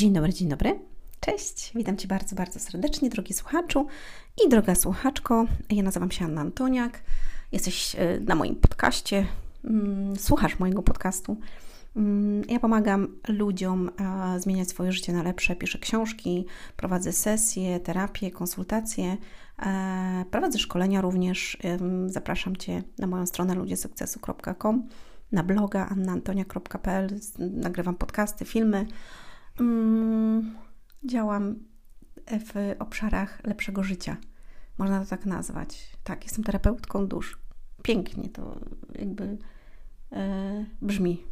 Dzień dobry, dzień dobry. Cześć, witam Cię bardzo, bardzo serdecznie, drogi słuchaczu i droga słuchaczko. Ja nazywam się Anna Antoniak. Jesteś e, na moim podcaście, mm, słuchasz mojego podcastu. Mm, ja pomagam ludziom zmieniać swoje życie na lepsze. Piszę książki, prowadzę sesje, terapię, konsultacje, e, prowadzę szkolenia również. Zapraszam Cię na moją stronę ludziesukcesu.com, na bloga annaantonia.pl. Nagrywam podcasty, filmy mm, działam w obszarach lepszego życia. Można to tak nazwać. Tak, jestem terapeutką dusz. Pięknie to jakby e, brzmi,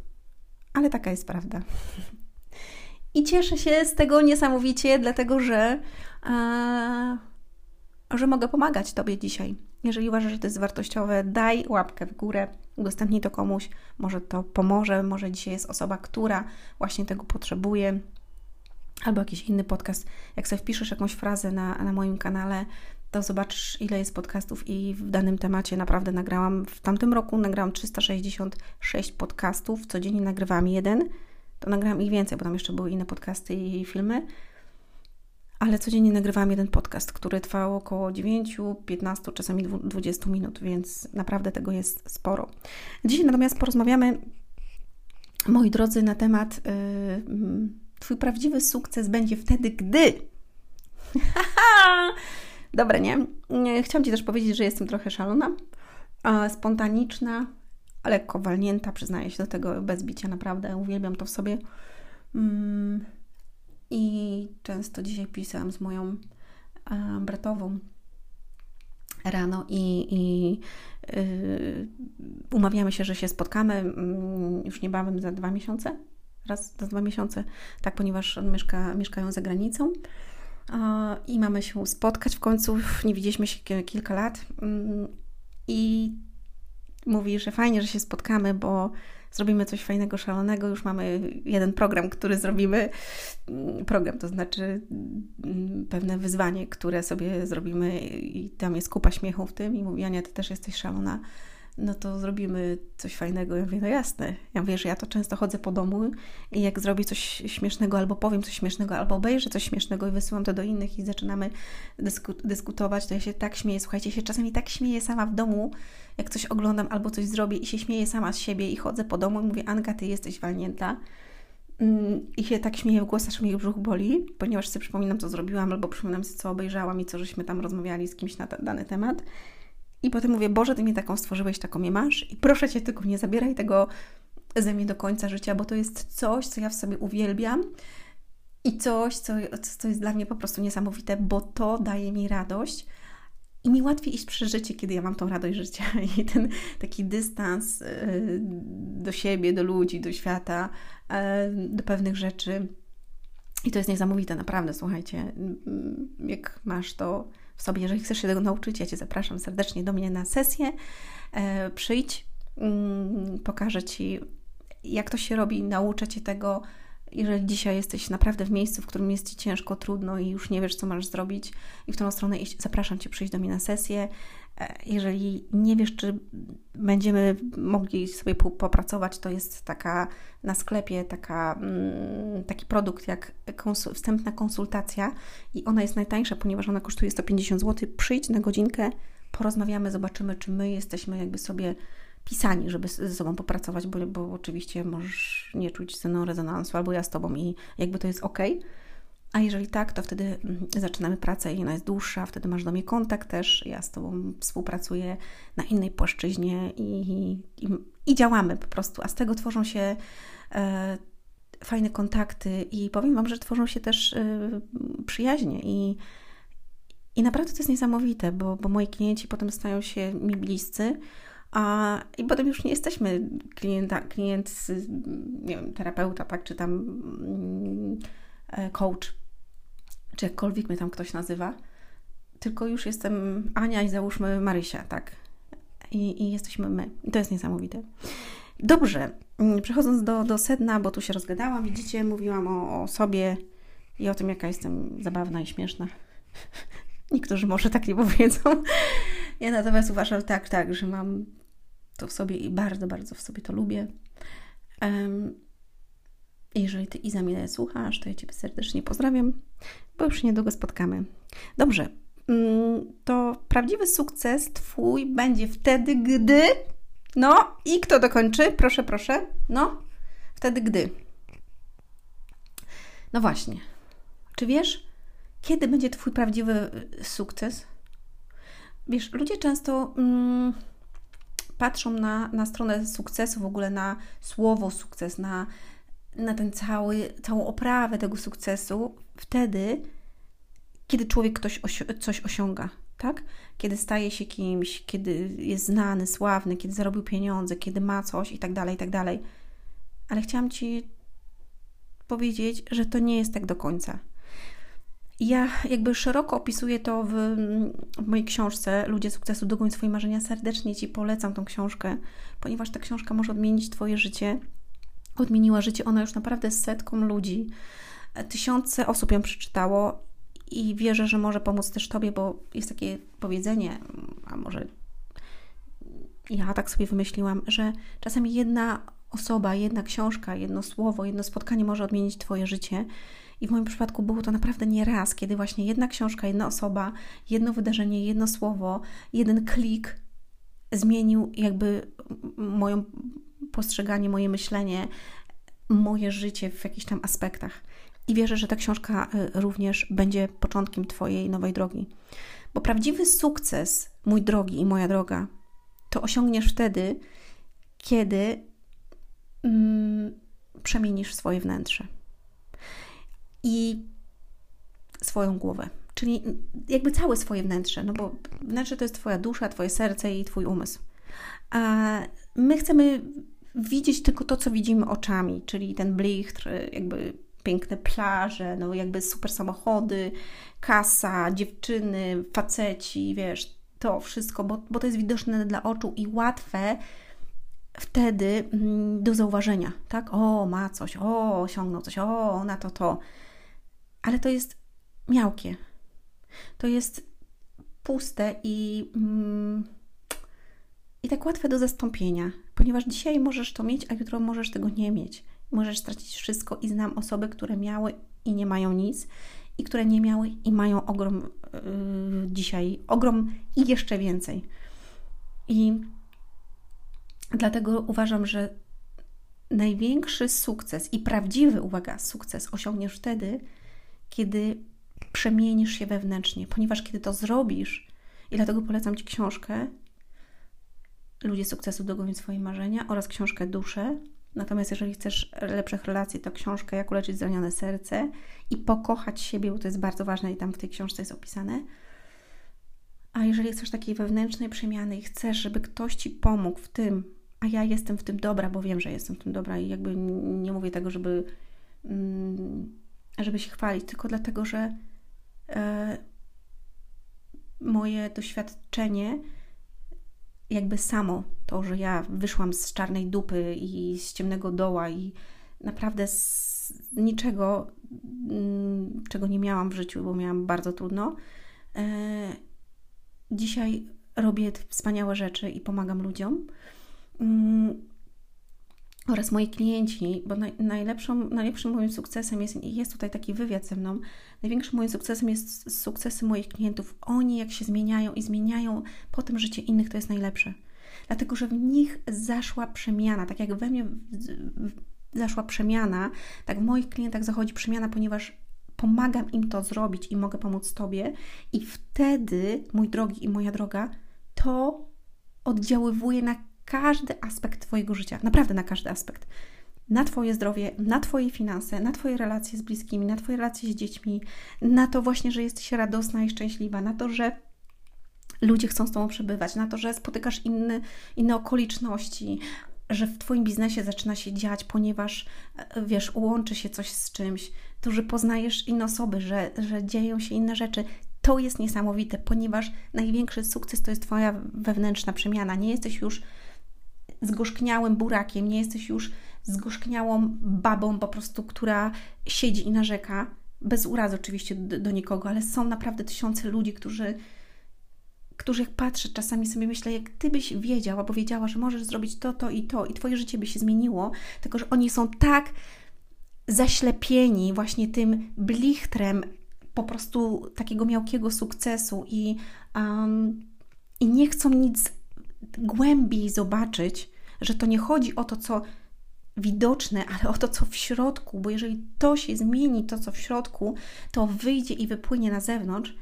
ale taka jest prawda. I cieszę się z tego niesamowicie, dlatego że, e, że mogę pomagać Tobie dzisiaj. Jeżeli uważasz, że to jest wartościowe, daj łapkę w górę, udostępnij to komuś, może to pomoże, może dzisiaj jest osoba, która właśnie tego potrzebuje, albo jakiś inny podcast. Jak sobie wpiszesz jakąś frazę na, na moim kanale, to zobaczysz, ile jest podcastów i w danym temacie naprawdę nagrałam. W tamtym roku nagrałam 366 podcastów, codziennie nagrywałam jeden. To nagrałam ich więcej, bo tam jeszcze były inne podcasty i filmy. Ale codziennie nagrywałam jeden podcast, który trwał około 9, 15, czasami 20 minut, więc naprawdę tego jest sporo. Dzisiaj natomiast porozmawiamy, moi drodzy, na temat. Yy, Twój prawdziwy sukces będzie wtedy, gdy. Dobre, nie? Chciałam Ci też powiedzieć, że jestem trochę szalona, spontaniczna, lekko walnięta, przyznaję się do tego bez bicia, naprawdę uwielbiam to w sobie. Mm, I często dzisiaj pisałam z moją bratową rano i, i yy, umawiamy się, że się spotkamy yy, już niebawem za dwa miesiące raz za dwa miesiące, tak, ponieważ mieszka, mieszkają za granicą i mamy się spotkać w końcu. Nie widzieliśmy się kilka lat mm, i mówi, że fajnie, że się spotkamy, bo zrobimy coś fajnego, szalonego. Już mamy jeden program, który zrobimy. Mm, program to znaczy mm, pewne wyzwanie, które sobie zrobimy, i tam jest kupa śmiechu w tym. I mówi, Ania, ty też jesteś szalona no to zrobimy coś fajnego. Ja mówię, no jasne. Ja że ja to często chodzę po domu i jak zrobię coś śmiesznego, albo powiem coś śmiesznego, albo obejrzę coś śmiesznego i wysyłam to do innych i zaczynamy dysku dyskutować, to ja się tak śmieję. Słuchajcie, się czasami tak śmieję sama w domu, jak coś oglądam albo coś zrobię i się śmieję sama z siebie i chodzę po domu i mówię, Anka, ty jesteś walnięta. Mm, I się tak śmieję w głos, aż mnie brzuch boli, ponieważ sobie przypominam, co zrobiłam, albo przypominam sobie, co obejrzałam i co żeśmy tam rozmawiali z kimś na dany temat. I potem mówię, Boże, Ty mnie taką stworzyłeś, taką mnie masz? I proszę Cię tylko nie zabieraj tego ze mnie do końca życia, bo to jest coś, co ja w sobie uwielbiam i coś, co, co jest dla mnie po prostu niesamowite, bo to daje mi radość. I mi łatwiej iść przez życie, kiedy ja mam tą radość życia. I ten taki dystans y, do siebie, do ludzi, do świata, y, do pewnych rzeczy. I to jest niesamowite, naprawdę, słuchajcie, jak masz to w sobie. Jeżeli chcesz się tego nauczyć, ja Cię zapraszam serdecznie do mnie na sesję. E, przyjdź, mm, pokażę Ci, jak to się robi, nauczę Cię tego. Jeżeli dzisiaj jesteś naprawdę w miejscu, w którym jest Ci ciężko, trudno i już nie wiesz, co masz zrobić i w którą stronę iść, zapraszam Cię przyjść do mnie na sesję. E, jeżeli nie wiesz, czy będziemy mogli sobie popracować, to jest taka na sklepie taka, mm, taki produkt jak konsul, wstępna konsultacja i ona jest najtańsza, ponieważ ona kosztuje 150 zł. Przyjdź na godzinkę, porozmawiamy, zobaczymy, czy my jesteśmy jakby sobie pisani, żeby ze sobą popracować, bo, bo oczywiście możesz nie czuć ze mną rezonansu, albo ja z Tobą i jakby to jest ok. A jeżeli tak, to wtedy mm, zaczynamy pracę i ona jest dłuższa, wtedy masz do mnie kontakt też. Ja z Tobą współpracuję na innej płaszczyźnie i, i, i działamy po prostu. A z tego tworzą się e, fajne kontakty i powiem Wam, że tworzą się też e, przyjaźnie i, i naprawdę to jest niesamowite, bo, bo moi klienci potem stają się mi bliscy. A, I potem już nie jesteśmy klienta, klient, nie wiem, terapeuta, tak, czy tam mm, e, coach, czy jakkolwiek mnie tam ktoś nazywa, tylko już jestem Ania i załóżmy Marysia, tak? I, i jesteśmy my. I to jest niesamowite. Dobrze, mm, przechodząc do, do sedna, bo tu się rozgadałam, widzicie, mówiłam o, o sobie i o tym, jaka jestem zabawna i śmieszna. Niektórzy może tak nie powiedzą. Ja natomiast uważam tak, tak, że mam to w sobie i bardzo, bardzo w sobie to lubię. Um, Jeżeli Ty Iza mnie słuchasz, to ja Ciebie serdecznie pozdrawiam, bo już niedługo spotkamy. Dobrze, mm, to prawdziwy sukces Twój będzie wtedy, gdy... No i kto dokończy? Proszę, proszę. No, wtedy, gdy... No właśnie. Czy wiesz, kiedy będzie Twój prawdziwy y, sukces? Wiesz, ludzie często mm, patrzą na, na stronę sukcesu, w ogóle na słowo sukces, na, na ten cały, całą oprawę tego sukcesu wtedy, kiedy człowiek ktoś coś osiąga, tak? Kiedy staje się kimś, kiedy jest znany, sławny, kiedy zarobił pieniądze, kiedy ma coś i tak dalej, i tak dalej. Ale chciałam Ci powiedzieć, że to nie jest tak do końca. Ja jakby szeroko opisuję to w, w, mojej książce Ludzie sukcesu, dogoń swoje marzenia. Serdecznie Ci polecam tą książkę, ponieważ ta książka może odmienić Twoje życie. Odmieniła życie ona już naprawdę setkom ludzi. Tysiące osób ją przeczytało i wierzę, że może pomóc też Tobie, bo jest takie powiedzenie, a może ja tak sobie wymyśliłam, że czasami jedna osoba, jedna książka, jedno słowo, jedno spotkanie może odmienić Twoje życie. I w moim przypadku było to naprawdę nie raz, kiedy właśnie jedna książka, jedna osoba, jedno wydarzenie, jedno słowo, jeden klik zmienił jakby moją postrzeganie, moje myślenie, moje życie w jakichś tam aspektach. I wierzę, że ta książka y, również będzie początkiem Twojej nowej drogi. Bo prawdziwy sukces, mój drogi i moja droga, to osiągniesz wtedy, kiedy mm, przemienisz swoje wnętrze i swoją głowę. Czyli jakby całe swoje wnętrze, no bo wnętrze to jest Twoja dusza, Twoje serce i Twój umysł. A my chcemy widzieć tylko to, co widzimy oczami, czyli ten blichtr, jakby piękne plaże, no jakby super samochody, kasa, dziewczyny, faceci, wiesz, to wszystko, bo, bo to jest widoczne dla oczu i łatwe wtedy mm, do zauważenia, tak? O, ma coś, o, osiągnął coś, o, na to, to. Ale to jest miałkie. To jest puste i, mm, i tak łatwe do zastąpienia, ponieważ dzisiaj możesz to mieć, a jutro możesz tego nie mieć. Możesz stracić wszystko i znam osoby, które miały i nie mają nic, i które nie miały i mają ogrom yy, dzisiaj, ogrom i jeszcze więcej. I Dlatego uważam, że największy sukces i prawdziwy, uwaga, sukces osiągniesz wtedy, kiedy przemienisz się wewnętrznie, ponieważ kiedy to zrobisz, i dlatego polecam Ci książkę Ludzie sukcesu dogonią swoje marzenia oraz książkę Dusze. Natomiast jeżeli chcesz lepszych relacji, to książkę Jak uleczyć zranione serce i pokochać siebie, bo to jest bardzo ważne i tam w tej książce jest opisane. A jeżeli chcesz takiej wewnętrznej przemiany i chcesz, żeby ktoś Ci pomógł w tym, a ja jestem w tym dobra, bo wiem, że jestem w tym dobra i jakby nie mówię tego, żeby, mm, żeby się chwalić, tylko dlatego, że e, moje doświadczenie jakby samo to, że ja wyszłam z czarnej dupy i z ciemnego doła i naprawdę z niczego, mm, czego nie miałam w życiu, bo miałam bardzo trudno. E, dzisiaj robię wspaniałe rzeczy i pomagam ludziom. Oraz moi klienci, bo naj, najlepszą, najlepszym moim sukcesem jest, jest tutaj taki wywiad ze mną, największym moim sukcesem jest sukcesy moich klientów. Oni jak się zmieniają i zmieniają potem życie innych, to jest najlepsze. Dlatego, że w nich zaszła przemiana, tak jak we mnie zaszła przemiana, tak w moich klientach zachodzi przemiana, ponieważ pomagam im to zrobić i mogę pomóc Tobie i wtedy, mój drogi i moja droga, to oddziaływuje na każdy aspekt Twojego życia, naprawdę na każdy aspekt. Na Twoje zdrowie, na Twoje finanse, na Twoje relacje z bliskimi, na Twoje relacje z dziećmi, na to właśnie, że jesteś radosna i szczęśliwa, na to, że ludzie chcą z Tobą przebywać, na to, że spotykasz inny, inne okoliczności, że w Twoim biznesie zaczyna się dziać, ponieważ e, wiesz, łączy się coś z czymś, to, że poznajesz inne osoby, że, że dzieją się inne rzeczy. To jest niesamowite, ponieważ największy sukces to jest Twoja wewnętrzna przemiana. Nie jesteś już zgorzkniałym burakiem, nie jesteś już zgorzkniałą babą po prostu, która siedzi i narzeka. Bez urazy oczywiście do, do nikogo, ale są naprawdę tysiące ludzi, którzy, którzy jak patrzę, czasami sobie myślę, jak Ty byś wiedział albo wiedziała, że możesz zrobić to, to i to i Twoje życie by się zmieniło, tylko że oni są tak zaślepieni właśnie tym blichtrem po prostu takiego miałkiego sukcesu i, um, i nie chcą nic głębiej zobaczyć, że to nie chodzi o to, co widoczne, ale o to, co w środku, bo jeżeli to się zmieni, to co w środku, to wyjdzie i wypłynie na zewnącz.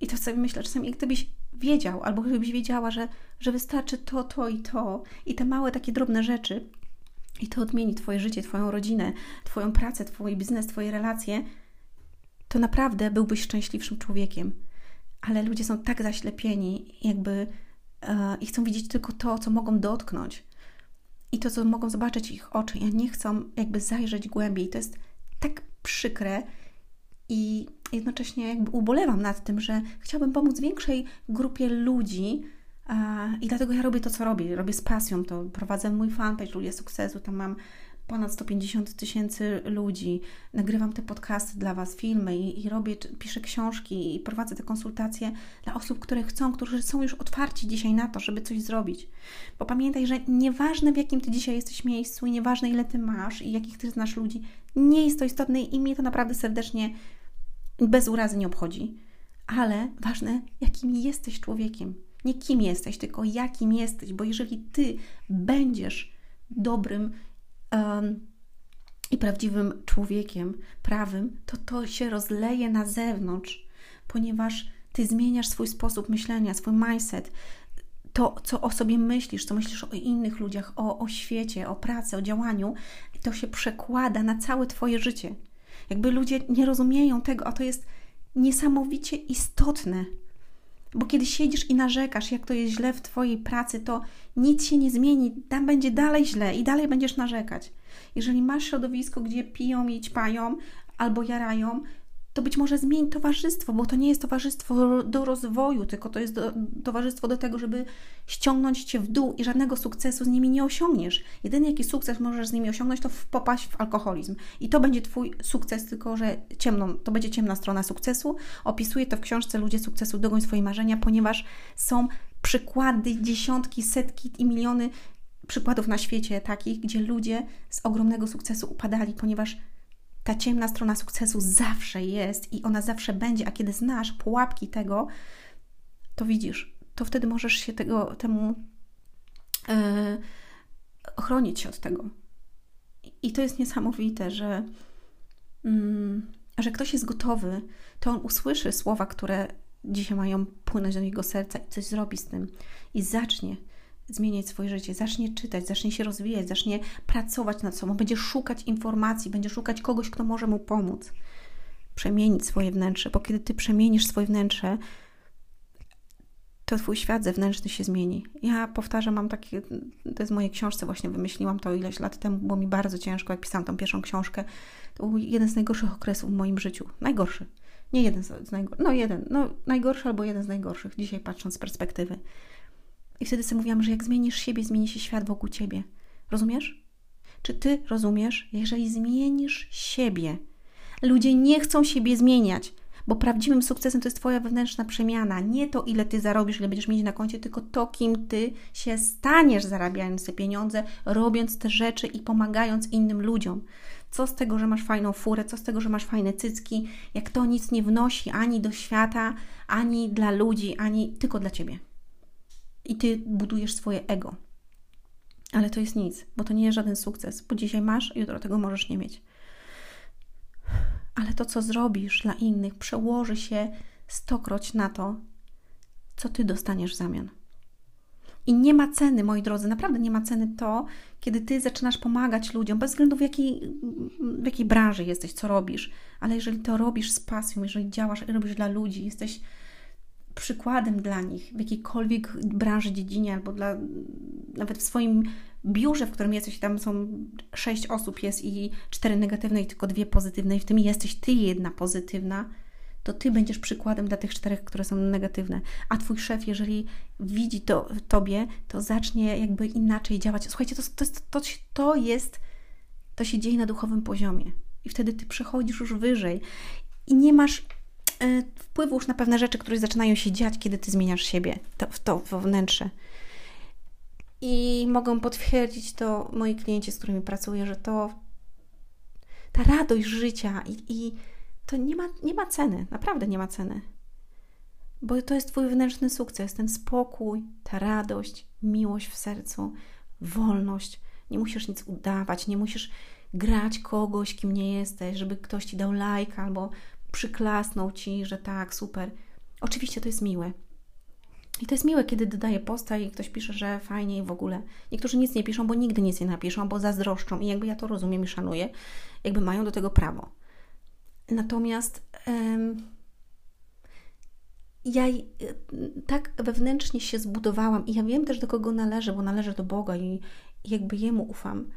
I to sobie myślę czasami, gdybyś wiedział, albo gdybyś wiedziała, że, że wystarczy to, to i to, i te małe takie drobne rzeczy, i to odmieni Twoje życie, Twoją rodzinę, Twoją pracę, Twój biznes, Twoje relacje, to naprawdę byłbyś szczęśliwszym człowiekiem. Ale ludzie są tak zaślepieni, jakby i chcą widzieć tylko to, co mogą dotknąć i to, co mogą zobaczyć ich oczy. Ja nie chcą jakby zajrzeć głębiej. To jest tak przykre i jednocześnie jakby ubolewam nad tym, że chciałabym pomóc większej grupie ludzi, i dlatego ja robię to, co robię. Robię z pasją to. Prowadzę mój fanpage Ludzie Sukcesu. Tam mam ponad 150 tysięcy ludzi. Nagrywam te podcasty dla Was, filmy i, i, robię, piszę książki i prowadzę te konsultacje dla osób, które chcą, którzy są już otwarci dzisiaj na to, żeby coś zrobić. Bo pamiętaj, że nieważne w jakim Ty dzisiaj jesteś miejscu i nieważne ile Ty masz i jakich Ty znasz ludzi, nie jest to istotne i mnie to naprawdę serdecznie bez urazy nie obchodzi. Ale ważne, jakim jesteś człowiekiem. Nie kim jesteś, tylko jakim jesteś, bo jeżeli Ty będziesz dobrym, um, i prawdziwym człowiekiem, prawym, to to się rozleje na zewnątrz, ponieważ ty zmieniasz swój sposób myślenia, swój mindset, to, co o sobie myślisz, co myślisz o innych ludziach, o, o świecie, o pracy, o działaniu, to się przekłada na całe Twoje życie. Jakby ludzie nie rozumieją tego, a to jest niesamowicie istotne. Bo kiedy siedzisz i narzekasz, jak to jest źle w Twojej pracy, to nic się nie zmieni, tam będzie dalej źle i dalej będziesz narzekać. Jeżeli masz środowisko, gdzie piją i ćpają albo jarają, to być może zmień towarzystwo, bo to nie jest towarzystwo do rozwoju, tylko to jest do, towarzystwo do tego, żeby ściągnąć cię w dół i żadnego sukcesu z nimi nie osiągniesz. Jedyny jaki sukces możesz z nimi osiągnąć, to popaść w alkoholizm. I to będzie twój sukces, tylko że ciemną, to będzie ciemna strona sukcesu. Opisuję to w książce Ludzie sukcesu, dogoń swoje marzenia, ponieważ są przykłady, dziesiątki, setki i miliony przykładów na świecie takich, gdzie ludzie z ogromnego sukcesu upadali, ponieważ ta ciemna strona sukcesu zawsze jest i ona zawsze będzie, a kiedy znasz pułapki tego, to widzisz, to wtedy możesz się tego, temu yy, ochronić się od tego. I to jest niesamowite, że, yy, że ktoś jest gotowy, to on usłyszy słowa, które dzisiaj mają płynąć do jego serca i coś zrobi z tym i zacznie zmieniać swoje życie, zacznie czytać, zacznie się rozwijać, zacznie pracować nad sobą, będzie szukać informacji, będzie szukać kogoś, kto może mu pomóc przemienić swoje wnętrze, bo kiedy ty przemienisz swoje wnętrze, to twój świat zewnętrzny się zmieni. Ja powtarzam, mam takie, to jest w mojej książce, właśnie wymyśliłam to ileś lat temu, było mi bardzo ciężko, jak pisałam tą pierwszą książkę. To był jeden z najgorszych okresów w moim życiu. Najgorszy. Nie jeden z najgorszych, no jeden, no najgorszy albo jeden z najgorszych, dzisiaj patrząc z perspektywy. I wtedy sobie mówiłam, że jak zmienisz siebie, zmieni się świat wokół ciebie. Rozumiesz? Czy ty rozumiesz? Jeżeli zmienisz siebie, ludzie nie chcą siebie zmieniać, bo prawdziwym sukcesem to jest Twoja wewnętrzna przemiana. Nie to, ile Ty zarobisz, ile będziesz mieć na koncie, tylko to, kim Ty się staniesz, zarabiając te pieniądze, robiąc te rzeczy i pomagając innym ludziom. Co z tego, że masz fajną furę, co z tego, że masz fajne cycki, jak to nic nie wnosi ani do świata, ani dla ludzi, ani tylko dla Ciebie i ty budujesz swoje ego. Ale to jest nic, bo to nie jest żaden sukces, bo dzisiaj masz, jutro tego możesz nie mieć. Ale to, co zrobisz dla innych, przełoży się stokroć na to, co ty dostaniesz w zamian. I nie ma ceny, moi drodzy, naprawdę nie ma ceny to, kiedy ty zaczynasz pomagać ludziom, bez względu w jakiej, w jakiej branży jesteś, co robisz, ale jeżeli to robisz z pasją, jeżeli działasz i robisz dla ludzi, jesteś przykładem dla nich w jakiejkolwiek branży, dziedzinie albo dla, nawet w swoim biurze, w którym jesteś, tam są sześć osób jest i cztery negatywne i tylko dwie pozytywne i w tym jesteś ty jedna pozytywna, to ty będziesz przykładem dla tych czterech, które są negatywne. A twój szef, jeżeli widzi to w tobie, to zacznie jakby inaczej działać. Słuchajcie, to, to, to, to jest, to się dzieje na duchowym poziomie. I wtedy ty przechodzisz już wyżej i nie masz wpływu już na pewne rzeczy, które zaczynają się dziać, kiedy ty zmieniasz siebie to, w to wewnętrzne. I mogą potwierdzić to moi klienci, z którymi pracuję, że to ta radość życia i, i to nie ma, nie ma ceny, naprawdę nie ma ceny. Bo to jest Twój wewnętrzny sukces, ten spokój, ta radość, miłość w sercu, wolność. Nie musisz nic udawać, nie musisz grać kogoś, kim nie jesteś, żeby ktoś ci dał like albo przyklasnął ci, że tak, super. Oczywiście to jest miłe. I to jest miłe, kiedy dodaje posta i ktoś pisze, że fajnie i w ogóle. Niektórzy nic nie piszą, bo nigdy nic nie napiszą, bo zazdroszczą i jakby ja to rozumiem i szanuję, jakby mają do tego prawo. Natomiast ja tak wewnętrznie się zbudowałam i ja wiem też do kogo należę, bo należę do Boga i jakby Jemu ufam,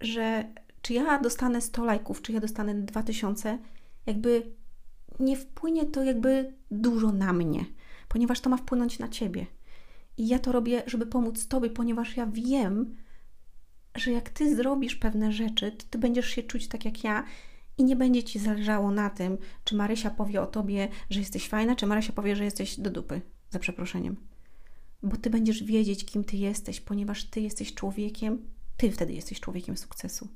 że czy ja dostanę 100 lajków, czy ja dostanę 2000, jakby nie wpłynie to jakby dużo na mnie, ponieważ to ma wpłynąć na Ciebie. I ja to robię, żeby pomóc Tobie, ponieważ ja wiem, że jak Ty zrobisz pewne rzeczy, to Ty będziesz się czuć tak jak ja i nie będzie Ci zależało na tym, czy Marysia powie o Tobie, że jesteś fajna, czy Marysia powie, że jesteś do dupy, za przeproszeniem. Bo Ty będziesz wiedzieć, kim Ty jesteś, ponieważ Ty jesteś człowiekiem, Ty wtedy jesteś człowiekiem sukcesu.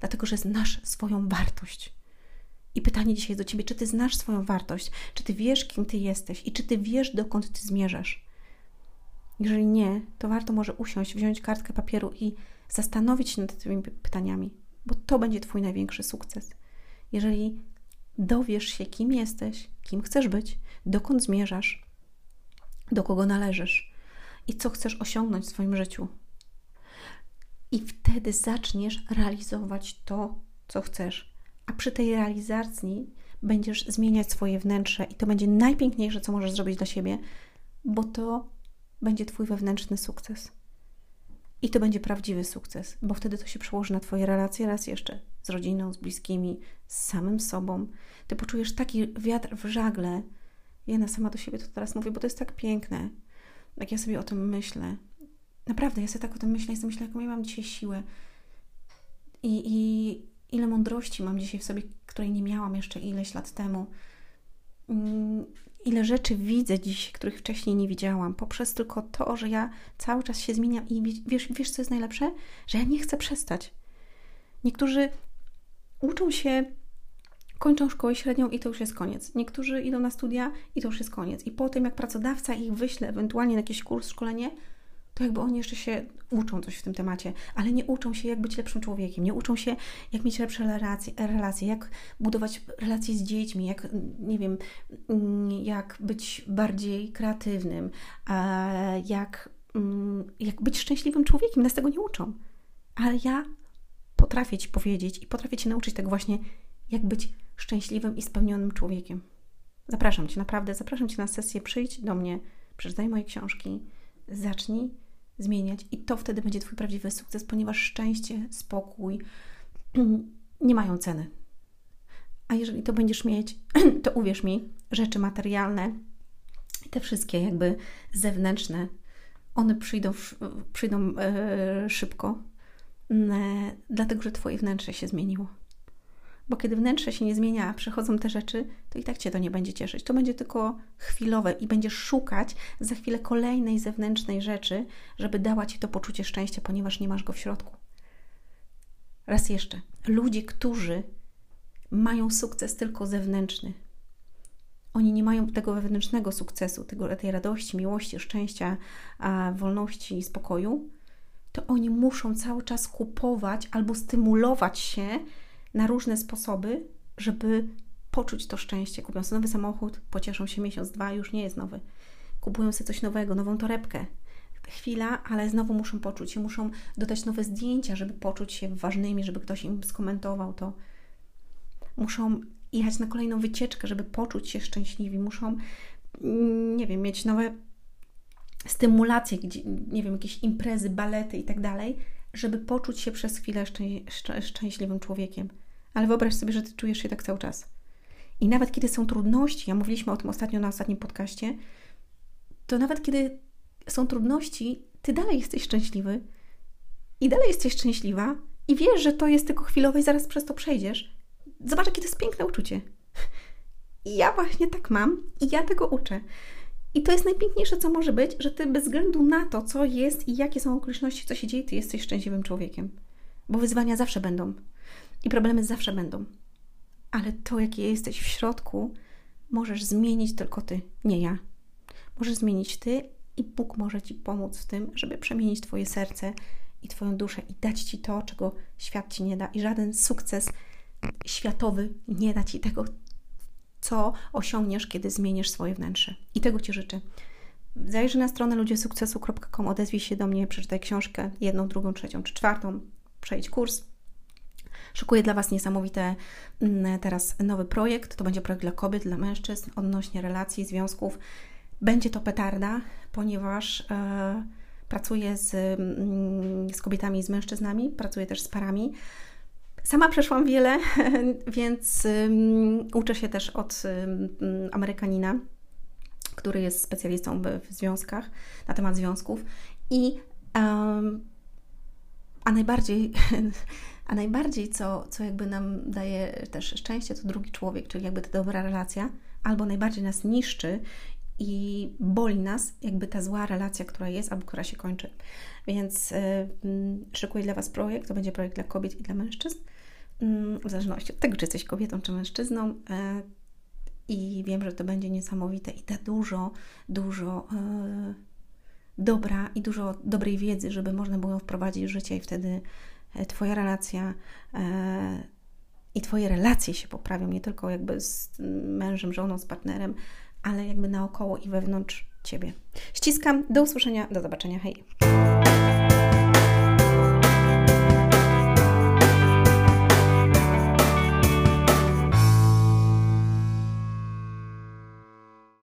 Dlatego, że znasz swoją wartość. I pytanie dzisiaj do Ciebie, czy Ty znasz swoją wartość, czy Ty wiesz, kim Ty jesteś i czy Ty wiesz, dokąd Ty zmierzasz. Jeżeli nie, to warto może usiąść, wziąć kartkę papieru i zastanowić się nad tymi pytaniami, bo to będzie Twój największy sukces. Jeżeli dowiesz się, kim jesteś, kim chcesz być, dokąd zmierzasz, do kogo należysz i co chcesz osiągnąć w swoim życiu. I wtedy zaczniesz realizować to, co chcesz. A przy tej realizacji będziesz zmieniać swoje wnętrze, i to będzie najpiękniejsze, co możesz zrobić dla siebie, bo to będzie Twój wewnętrzny sukces. I to będzie prawdziwy sukces, bo wtedy to się przełoży na Twoje relacje raz jeszcze z rodziną, z bliskimi, z samym sobą. Ty poczujesz taki wiatr w żagle. Ja na sama do siebie to teraz mówię, bo to jest tak piękne. Jak ja sobie o tym myślę. Naprawdę, ja sobie tak o tym myślę, ja sobie myślę, jaką ja mam dzisiaj siłę. I, I ile mądrości mam dzisiaj w sobie, której nie miałam jeszcze ileś lat temu. Mm, ile rzeczy widzę dziś, których wcześniej nie widziałam, poprzez tylko to, że ja cały czas się zmieniam i wiesz, wiesz co jest najlepsze? Że ja nie chcę przestać. Niektórzy uczą się, kończą szkołę średnią i to już jest koniec. Niektórzy idą na studia i to już jest koniec. I po tym, jak pracodawca ich wyśle ewentualnie na jakiś kurs, szkolenie, to jakby oni jeszcze się uczą coś w tym temacie, ale nie uczą się, jak być lepszym człowiekiem, nie uczą się, jak mieć lepsze relacje, relacje jak budować relacje z dziećmi, jak, nie wiem, jak być bardziej kreatywnym, jak, mm, jak być szczęśliwym człowiekiem. Nas tego nie uczą. Ale ja potrafię Ci powiedzieć i potrafię Cię nauczyć tego właśnie, jak być szczęśliwym i spełnionym człowiekiem. Zapraszam Cię, naprawdę, zapraszam Cię na sesję, przyjdź do mnie, przeczytaj moje książki, zacznij zmieniać i to wtedy będzie Twój prawdziwy sukces, ponieważ szczęście, spokój nie mają ceny. A jeżeli to będziesz mieć, to uwierz mi, rzeczy materialne, te wszystkie jakby zewnętrzne, one przyjdą, przyjdą yy, szybko, E, dlatego że Twoje wnętrze się zmieniło. Bo kiedy wnętrze się nie zmienia, a przychodzą te rzeczy, to i tak Cię to nie będzie cieszyć. To będzie tylko chwilowe i będziesz szukać za chwilę kolejnej zewnętrznej rzeczy, żeby dała Ci to poczucie szczęścia, ponieważ nie masz go w środku. Raz jeszcze. Ludzie, którzy mają sukces tylko zewnętrzny, oni nie mają tego wewnętrznego sukcesu, tego, tej radości, miłości, szczęścia, wolności i spokoju, to oni muszą cały czas kupować albo stymulować się na różne sposoby, żeby poczuć to szczęście. Kupią sobie nowy samochód, pocieszą się miesiąc, dwa, już nie jest nowy. Kupują sobie coś nowego, nową torebkę. Chwila, ale znowu muszą poczuć się, muszą dodać nowe zdjęcia, żeby poczuć się ważnymi, żeby ktoś im skomentował to. Muszą jechać na kolejną wycieczkę, żeby poczuć się szczęśliwi. Muszą, mm, nie wiem, mieć nowe stymulacje, gdzie, nie wiem, jakieś imprezy, balety i tak dalej, żeby poczuć się przez chwilę szczę szczęśliwym człowiekiem. Ale wyobraź sobie, że ty czujesz się tak cały czas. I nawet kiedy są trudności, ja mówiliśmy o tym ostatnio na ostatnim podcaście, to nawet kiedy są trudności, ty dalej jesteś szczęśliwy i dalej jesteś szczęśliwa i wiesz, że to jest tylko chwilowe i zaraz przez to przejdziesz. Zobacz, jakie to jest piękne uczucie. I ja właśnie tak mam i ja tego uczę. I to jest najpiękniejsze, co może być, że ty bez względu na to, co jest i jakie są okoliczności, co się dzieje, ty jesteś szczęśliwym człowiekiem. Bo wyzwania zawsze będą. I problemy zawsze będą. Ale to, jaki jesteś w środku, możesz zmienić tylko ty, nie ja. Możesz zmienić ty i Bóg może ci pomóc w tym, żeby przemienić Twoje serce i Twoją duszę i dać ci to, czego świat ci nie da. I żaden sukces światowy nie da ci tego, co osiągniesz, kiedy zmienisz swoje wnętrze. I tego Ci życzę. Zajrzyj na stronę ludziesukcesu.com, odezwij się do mnie, przeczytaj książkę, jedną, drugą, trzecią czy czwartą, przejdź kurs. Szykuję dla Was niesamowite mm, teraz nowy projekt. To będzie projekt dla kobiet, dla mężczyzn odnośnie relacji, związków. Będzie to petarda, ponieważ e, pracuję z, mm, z kobietami, z mężczyznami, pracuję też z parami. Sama przeszłam wiele, więc uczę się też od Amerykanina, który jest specjalistą w, związkach, na temat związków. I a najbardziej, a najbardziej co, co jakby nam daje też szczęście, to drugi człowiek, czyli jakby ta dobra relacja, albo najbardziej nas niszczy i boli nas jakby ta zła relacja, która jest albo która się kończy. Więc yy, szykuję dla Was projekt, to będzie projekt dla kobiet i dla mężczyzn, w zależności od tego, czy jesteś kobietą, czy mężczyzną. Yy, I wiem, że to będzie niesamowite i da dużo, dużo y, dobra i dużo dobrej wiedzy, żeby można było ją wprowadzić w życie i wtedy e, Twoja relacja e, i Twoje relacje się poprawią, nie tylko jakby z mężem, żoną, z partnerem, ale jakby naokoło i wewnątrz Ciebie. Ściskam, do usłyszenia, do zobaczenia, hej!